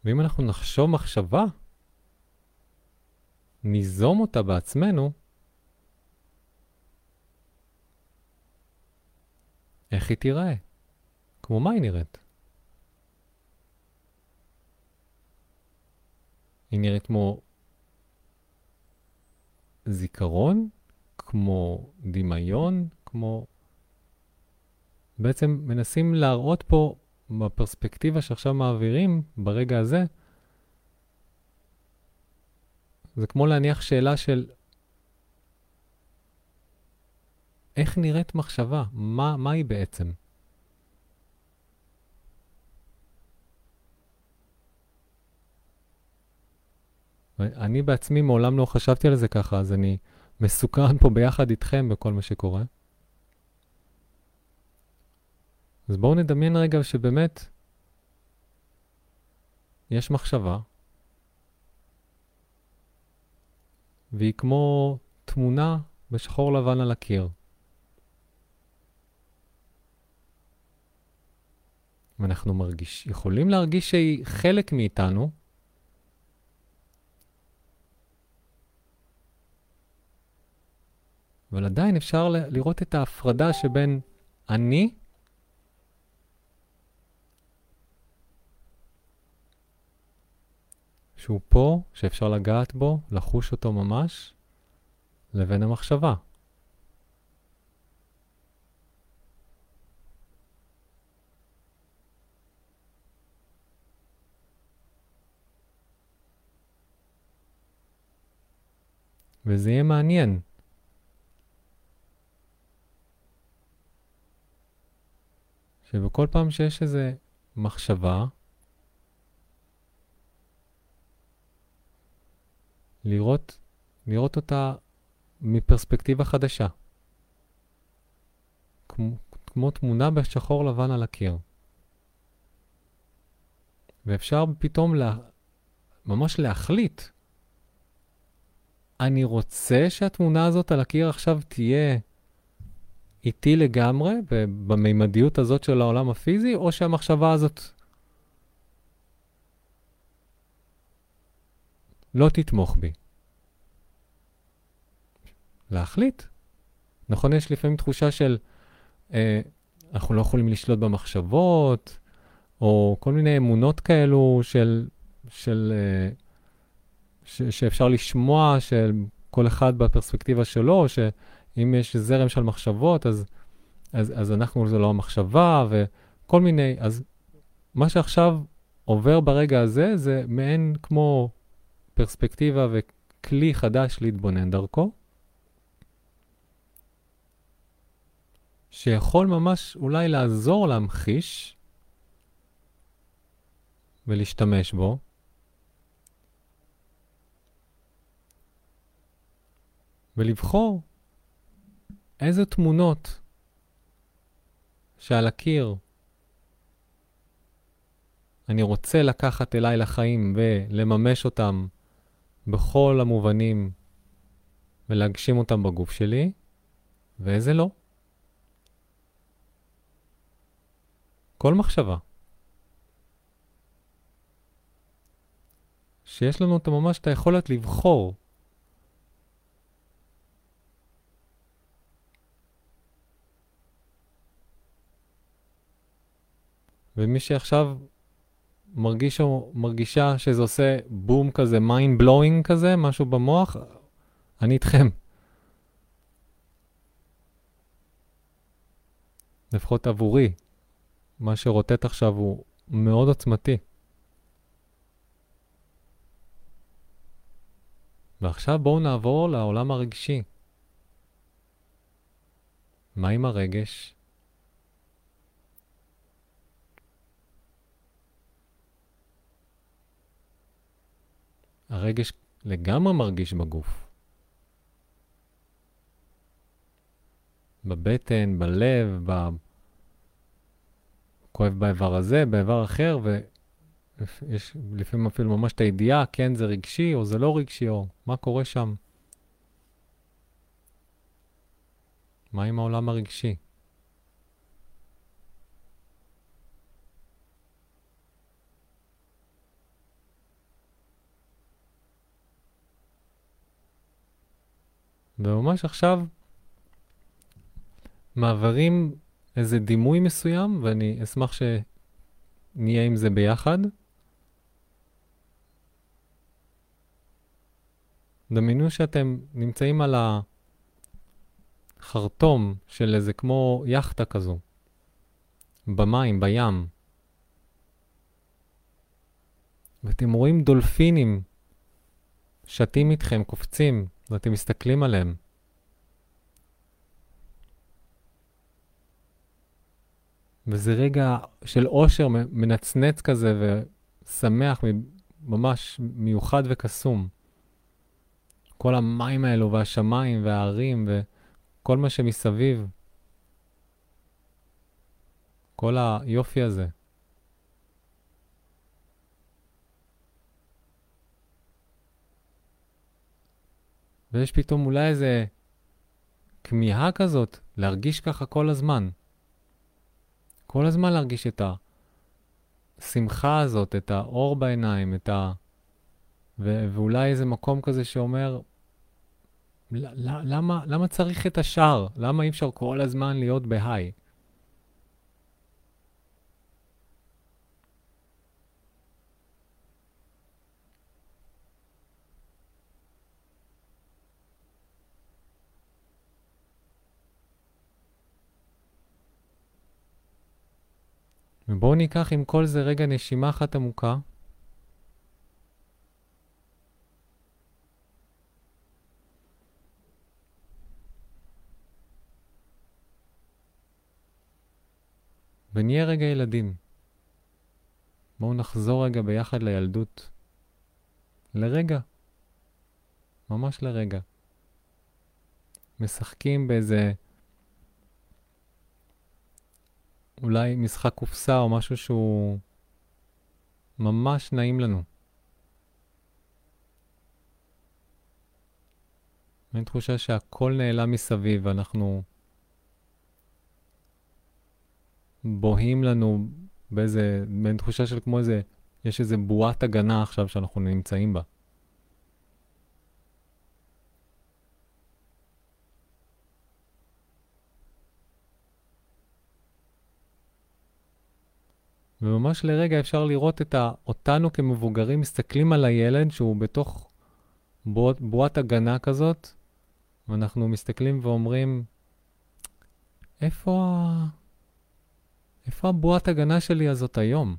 ואם אנחנו נחשוב מחשבה, ניזום אותה בעצמנו, איך היא תיראה? כמו מה היא נראית? היא נראית כמו זיכרון, כמו דמיון, כמו... בעצם מנסים להראות פה בפרספקטיבה שעכשיו מעבירים, ברגע הזה, זה כמו להניח שאלה של איך נראית מחשבה? מה, מה היא בעצם? אני בעצמי מעולם לא חשבתי על זה ככה, אז אני מסוכן פה ביחד איתכם בכל מה שקורה. אז בואו נדמיין רגע שבאמת יש מחשבה, והיא כמו תמונה בשחור לבן על הקיר. ואנחנו מרגיש, יכולים להרגיש שהיא חלק מאיתנו, אבל עדיין אפשר לראות את ההפרדה שבין אני שהוא פה, שאפשר לגעת בו, לחוש אותו ממש, לבין המחשבה. וזה יהיה מעניין. שבכל פעם שיש איזו מחשבה, לראות, לראות אותה מפרספקטיבה חדשה. כמו, כמו תמונה בשחור לבן על הקיר. ואפשר פתאום לה, ממש להחליט. אני רוצה שהתמונה הזאת על הקיר עכשיו תהיה איתי לגמרי, במימדיות הזאת של העולם הפיזי, או שהמחשבה הזאת לא תתמוך בי. להחליט. נכון, יש לפעמים תחושה של אה, אנחנו לא יכולים לשלוט במחשבות, או כל מיני אמונות כאלו של, של, אה, ש, שאפשר לשמוע, של כל אחד בפרספקטיבה שלו, שאם יש זרם של מחשבות, אז, אז, אז אנחנו, זה לא המחשבה, וכל מיני, אז מה שעכשיו עובר ברגע הזה, זה מעין כמו פרספקטיבה וכלי חדש להתבונן דרכו, שיכול ממש אולי לעזור להמחיש ולהשתמש בו. ולבחור איזה תמונות שעל הקיר אני רוצה לקחת אליי לחיים ולממש אותם בכל המובנים ולהגשים אותם בגוף שלי, ואיזה לא. כל מחשבה. שיש לנו את ממש את היכולת לבחור. ומי שעכשיו מרגיש או מרגישה שזה עושה בום כזה, mind blowing כזה, משהו במוח, אני איתכם. לפחות עבורי, מה שרוטט עכשיו הוא מאוד עוצמתי. ועכשיו בואו נעבור לעולם הרגשי. מה עם הרגש? הרגש לגמרי מרגיש בגוף. בבטן, בלב, ב... כואב באיבר הזה, באיבר אחר, ויש לפעמים אפילו ממש את הידיעה, כן זה רגשי או זה לא רגשי, או מה קורה שם. מה עם העולם הרגשי? וממש עכשיו מעברים איזה דימוי מסוים, ואני אשמח שנהיה עם זה ביחד. דמיינו שאתם נמצאים על החרטום של איזה כמו יאכטה כזו, במים, בים, ואתם רואים דולפינים שתים איתכם, קופצים, ואתם מסתכלים עליהם. וזה רגע של אושר מנצנץ כזה ושמח, ממש מיוחד וקסום. כל המים האלו והשמיים והערים וכל מה שמסביב. כל היופי הזה. ויש פתאום אולי איזה כמיהה כזאת להרגיש ככה כל הזמן. כל הזמן להרגיש את השמחה הזאת, את האור בעיניים, את ה... ו- ואולי איזה מקום כזה שאומר, למה, למה צריך את השאר? למה אי אפשר כל הזמן להיות בהיי? ובואו ניקח עם כל זה רגע נשימה אחת עמוקה. ונהיה רגע ילדים. בואו נחזור רגע ביחד לילדות. לרגע. ממש לרגע. משחקים באיזה אולי משחק קופסה או משהו שהוא ממש נעים לנו. אין תחושה שהכל נעלם מסביב, אנחנו בוהים לנו באיזה, מעין תחושה של כמו איזה, יש איזה בועת הגנה עכשיו שאנחנו נמצאים בה. וממש לרגע אפשר לראות את אותנו כמבוגרים מסתכלים על הילד שהוא בתוך בועת, בועת הגנה כזאת, ואנחנו מסתכלים ואומרים, איפה, ה... איפה הבועת הגנה שלי הזאת היום?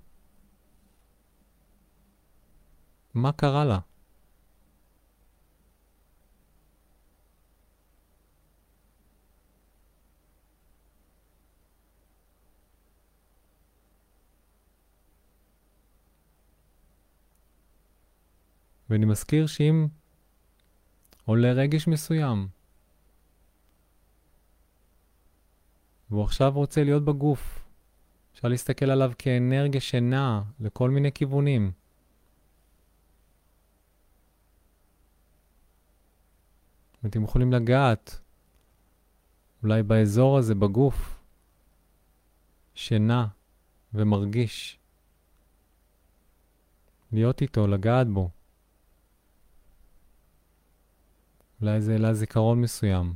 מה קרה לה? ואני מזכיר שאם עולה רגש מסוים, והוא עכשיו רוצה להיות בגוף, אפשר להסתכל עליו כאנרגיה שנעה לכל מיני כיוונים. ואתם יכולים לגעת אולי באזור הזה בגוף, שנע ומרגיש. להיות איתו, לגעת בו. אולי זה העלה זיכרון מסוים.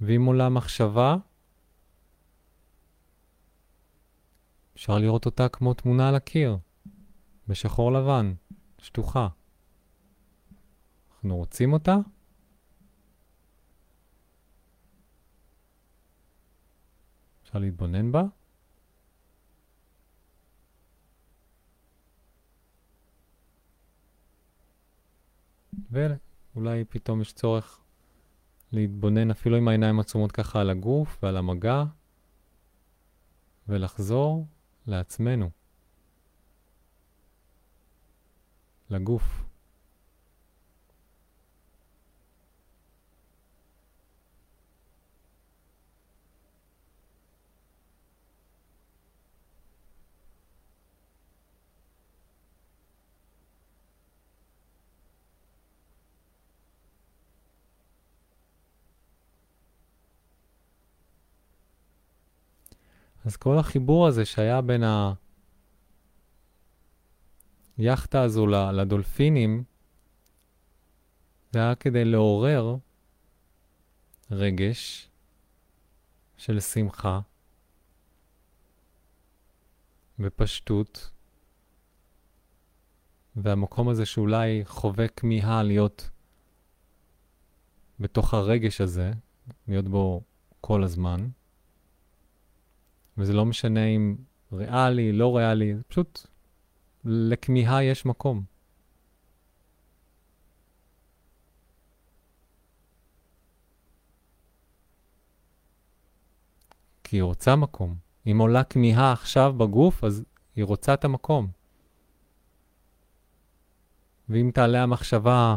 ואם עולה מחשבה, אפשר לראות אותה כמו תמונה על הקיר, בשחור לבן, שטוחה. אנחנו רוצים אותה? אפשר להתבונן בה? ואולי פתאום יש צורך להתבונן אפילו עם העיניים עצומות ככה על הגוף ועל המגע, ולחזור לעצמנו, לגוף. אז כל החיבור הזה שהיה בין היאכטה הזו לדולפינים, זה היה כדי לעורר רגש של שמחה ופשטות, והמקום הזה שאולי חווה כמיהה להיות בתוך הרגש הזה, להיות בו כל הזמן. וזה לא משנה אם ריאלי, לא ריאלי, פשוט לכמיהה יש מקום. כי היא רוצה מקום. אם עולה כמיהה עכשיו בגוף, אז היא רוצה את המקום. ואם תעלה המחשבה,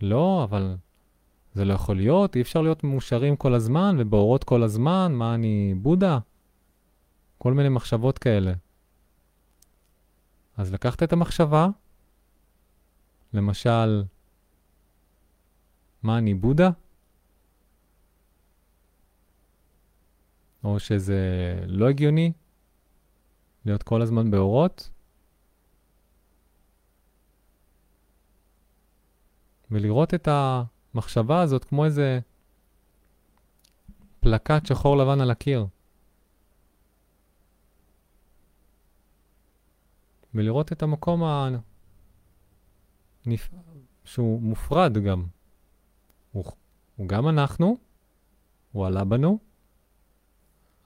לא, אבל זה לא יכול להיות, אי אפשר להיות מאושרים כל הזמן ובאורות כל הזמן, מה אני, בודה? כל מיני מחשבות כאלה. אז לקחת את המחשבה, למשל, מה אני, בודה? או שזה לא הגיוני להיות כל הזמן באורות, ולראות את המחשבה הזאת כמו איזה פלקט שחור לבן על הקיר. ולראות את המקום הנפ... שהוא מופרד גם. הוא, הוא גם אנחנו, הוא עלה בנו,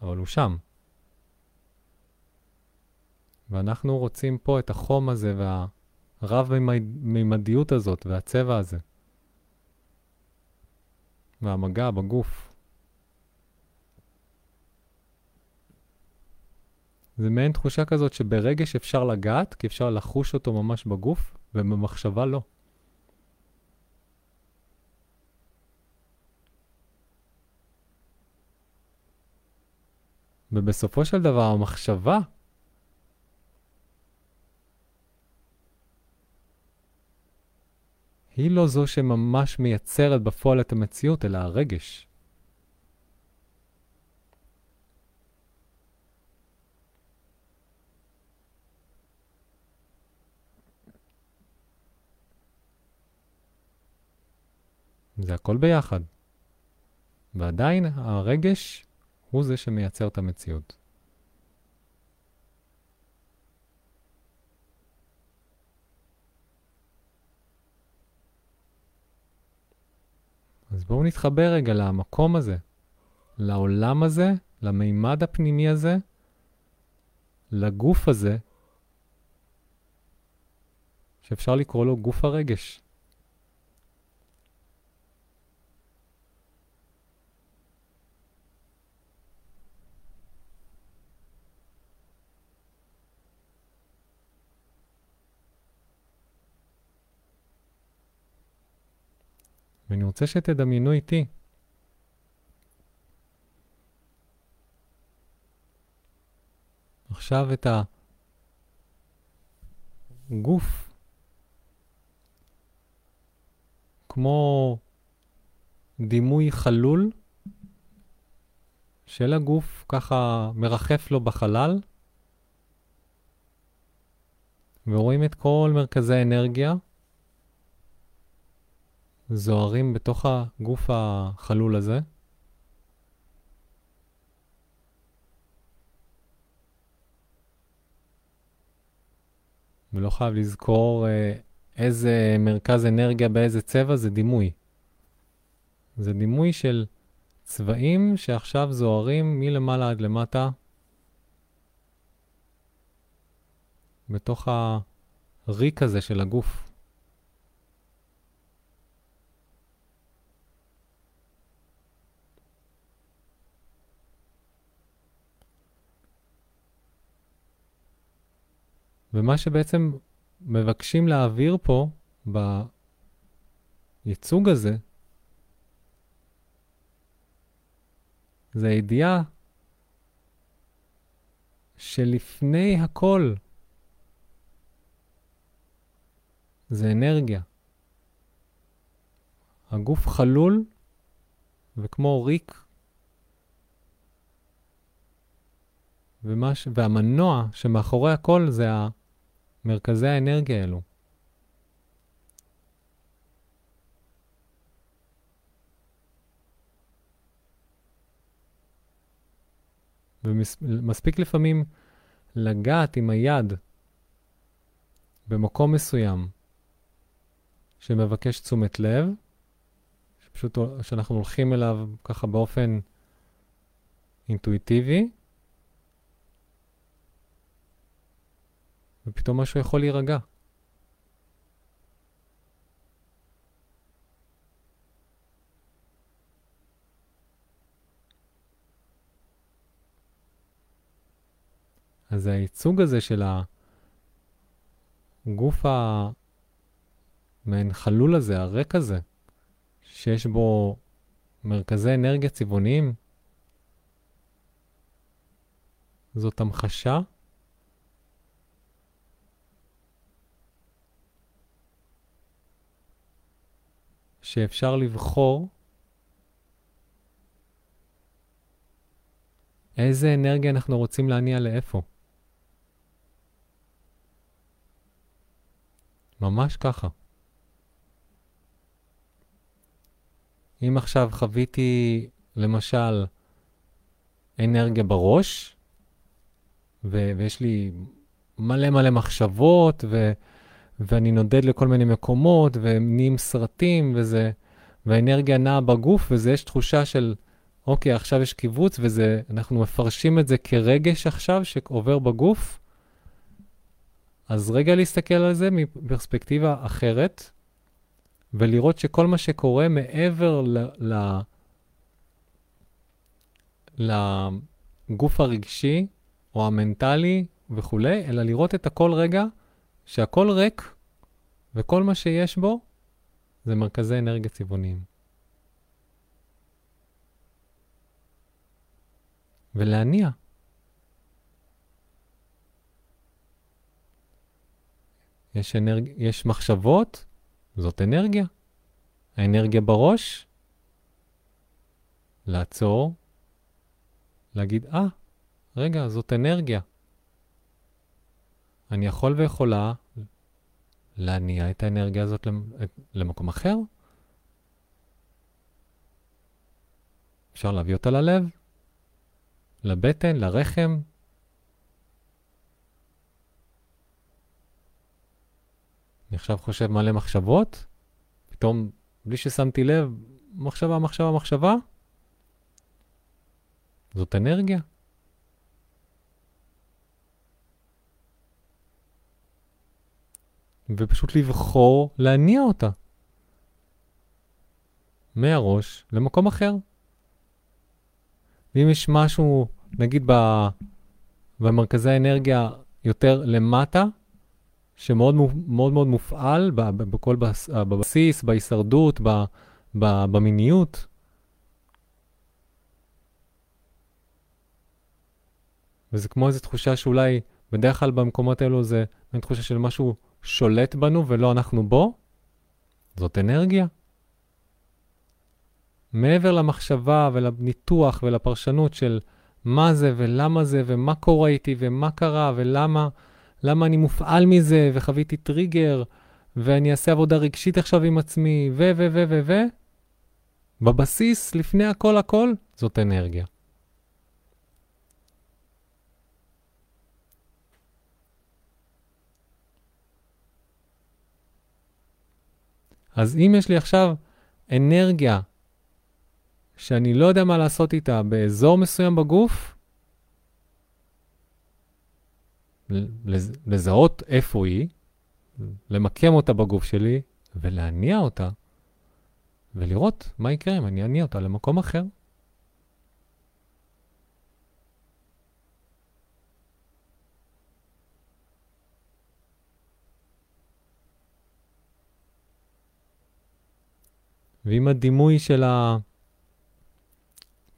אבל הוא שם. ואנחנו רוצים פה את החום הזה והרב-מימדיות הזאת והצבע הזה. והמגע בגוף. זה מעין תחושה כזאת שברגש אפשר לגעת, כי אפשר לחוש אותו ממש בגוף, ובמחשבה לא. ובסופו של דבר המחשבה היא לא זו שממש מייצרת בפועל את המציאות, אלא הרגש. זה הכל ביחד. ועדיין הרגש הוא זה שמייצר את המציאות. אז בואו נתחבר רגע למקום הזה, לעולם הזה, למימד הפנימי הזה, לגוף הזה, שאפשר לקרוא לו גוף הרגש. ואני רוצה שתדמיינו איתי. עכשיו את הגוף כמו דימוי חלול של הגוף, ככה מרחף לו בחלל, ורואים את כל מרכזי האנרגיה זוהרים בתוך הגוף החלול הזה. ולא חייב לזכור אה, איזה מרכז אנרגיה באיזה צבע, זה דימוי. זה דימוי של צבעים שעכשיו זוהרים מלמעלה עד למטה בתוך הריק הזה של הגוף. ומה שבעצם מבקשים להעביר פה, בייצוג הזה, זה הידיעה שלפני הכל זה אנרגיה. הגוף חלול וכמו ריק, ומש... והמנוע שמאחורי הכל זה ה... מרכזי האנרגיה האלו. ומספיק לפעמים לגעת עם היד במקום מסוים שמבקש תשומת לב, שפשוט שאנחנו הולכים אליו ככה באופן אינטואיטיבי, ופתאום משהו יכול להירגע. אז הייצוג הזה של הגוף המעין חלול הזה, הריק הזה, שיש בו מרכזי אנרגיה צבעוניים, זאת המחשה שאפשר לבחור איזה אנרגיה אנחנו רוצים להניע לאיפה. ממש ככה. אם עכשיו חוויתי, למשל, אנרגיה בראש, ו- ויש לי מלא מלא מחשבות, ו- ואני נודד לכל מיני מקומות, ונהיים סרטים, וזה, והאנרגיה נעה בגוף, וזה יש תחושה של, אוקיי, עכשיו יש קיבוץ, וזה, אנחנו מפרשים את זה כרגש עכשיו שעובר בגוף, אז רגע להסתכל על זה מפרספקטיבה אחרת, ולראות שכל מה שקורה מעבר ל... ל... לגוף הרגשי או המנטלי וכולי, אלא לראות את הכל רגע, שהכל ריק, וכל מה שיש בו זה מרכזי אנרגיה צבעוניים. ולהניע. יש, אנרג... יש מחשבות, זאת אנרגיה. האנרגיה בראש, לעצור, להגיד, אה, ah, רגע, זאת אנרגיה. אני יכול ויכולה להניע את האנרגיה הזאת למקום אחר. אפשר להביא אותה ללב, לבטן, לרחם, אני עכשיו חושב מלא מחשבות, פתאום, בלי ששמתי לב, מחשבה, מחשבה, מחשבה, זאת אנרגיה. ופשוט לבחור להניע אותה. מהראש למקום אחר. ואם יש משהו, נגיד במרכזי האנרגיה יותר למטה, שמאוד מאוד מאוד מופעל בכל בבסיס, בהישרדות, במיניות. וזה כמו איזו תחושה שאולי בדרך כלל במקומות האלו זה מין תחושה של משהו שולט בנו ולא אנחנו בו. זאת אנרגיה. מעבר למחשבה ולניתוח ולפרשנות של מה זה ולמה זה ומה קורה איתי ומה קרה ולמה, למה אני מופעל מזה, וחוויתי טריגר, ואני אעשה עבודה רגשית עכשיו עם עצמי, ו, ו, ו, ו, ו. בבסיס, לפני הכל הכל, זאת אנרגיה. אז אם יש לי עכשיו אנרגיה שאני לא יודע מה לעשות איתה באזור מסוים בגוף, לזהות איפה היא, למקם אותה בגוף שלי ולהניע אותה, ולראות מה יקרה אם אני אניע אותה למקום אחר. ואם הדימוי של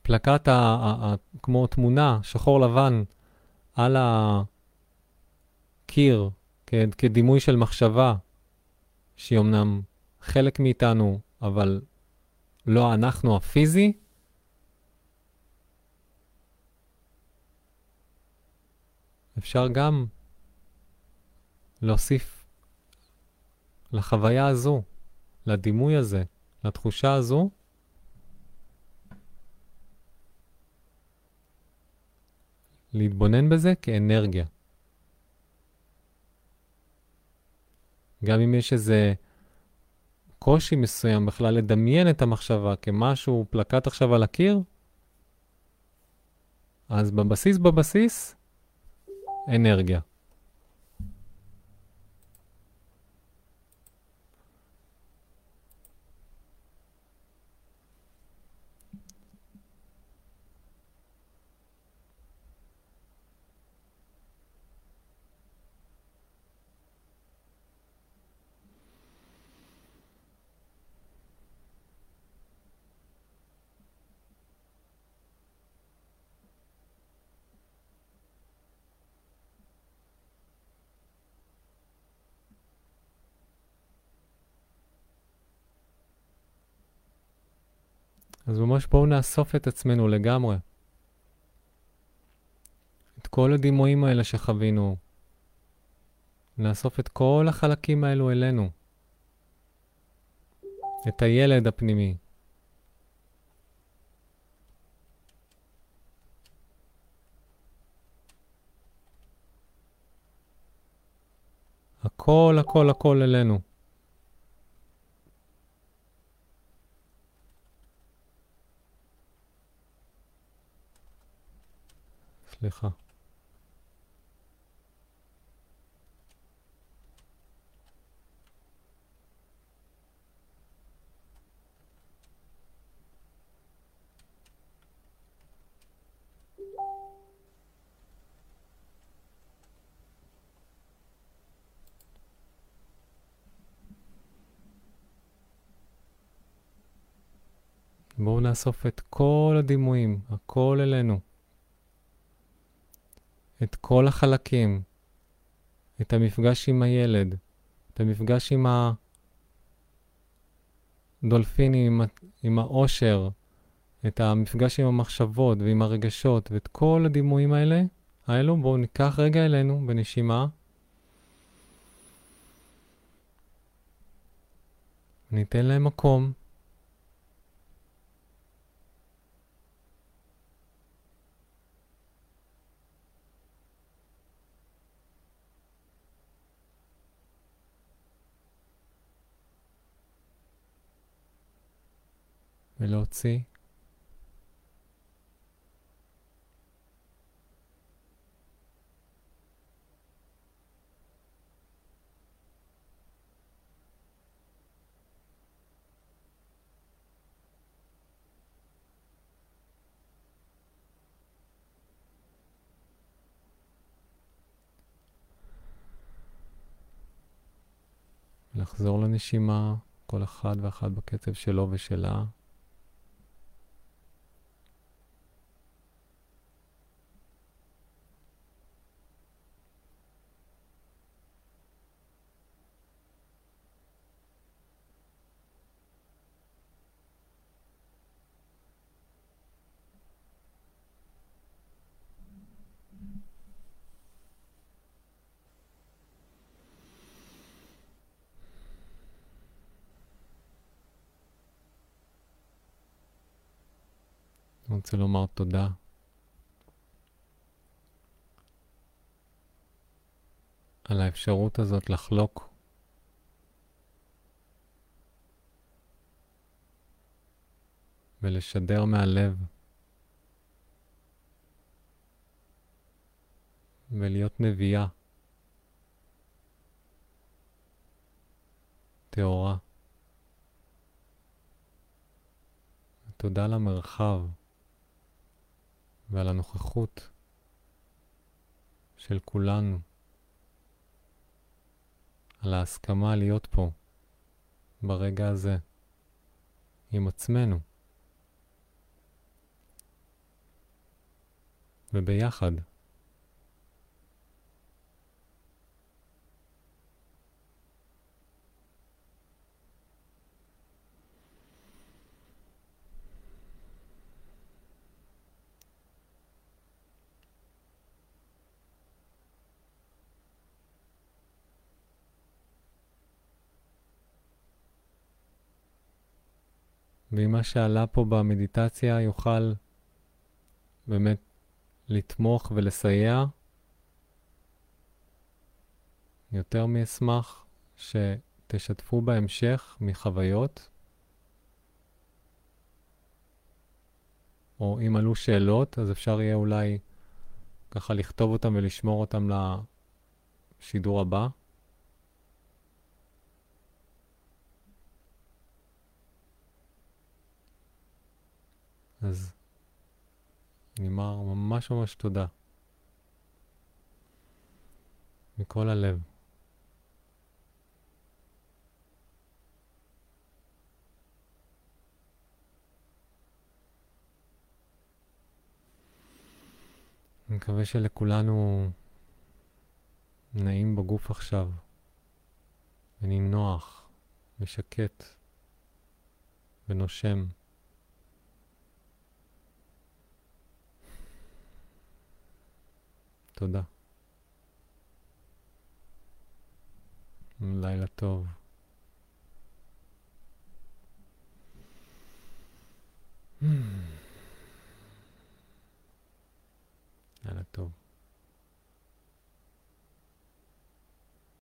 הפלקט, כמו תמונה, שחור לבן, על ה... קיר כ- כדימוי של מחשבה, שהיא אמנם חלק מאיתנו, אבל לא אנחנו הפיזי, אפשר גם להוסיף לחוויה הזו, לדימוי הזה, לתחושה הזו, להתבונן בזה כאנרגיה. גם אם יש איזה קושי מסוים בכלל לדמיין את המחשבה כמשהו, פלקט עכשיו על הקיר, אז בבסיס בבסיס, אנרגיה. אז ממש בואו נאסוף את עצמנו לגמרי. את כל הדימויים האלה שחווינו, נאסוף את כל החלקים האלו אלינו. את הילד הפנימי. הכל, הכל, הכל אלינו. סליחה. בואו נאסוף את כל הדימויים, הכל אלינו. את כל החלקים, את המפגש עם הילד, את המפגש עם הדולפינים, עם, עם האושר, את המפגש עם המחשבות ועם הרגשות, ואת כל הדימויים האלה, האלו, בואו ניקח רגע אלינו בנשימה. ניתן להם מקום. ולהוציא. לחזור לנשימה, כל אחד ואחד בקצב שלו ושלה. אני רוצה לומר תודה. על האפשרות הזאת לחלוק ולשדר מהלב ולהיות נביאה טהורה. תודה למרחב. ועל הנוכחות של כולנו, על ההסכמה להיות פה ברגע הזה עם עצמנו וביחד. ואם מה שעלה פה במדיטציה יוכל באמת לתמוך ולסייע, יותר מאשמח שתשתפו בהמשך מחוויות, או אם עלו שאלות, אז אפשר יהיה אולי ככה לכתוב אותם ולשמור אותם לשידור הבא. אז אני אומר ממש ממש תודה. מכל הלב. אני מקווה שלכולנו נעים בגוף עכשיו, ונינוח, ושקט, ונושם. תודה. לילה טוב. לילה טוב.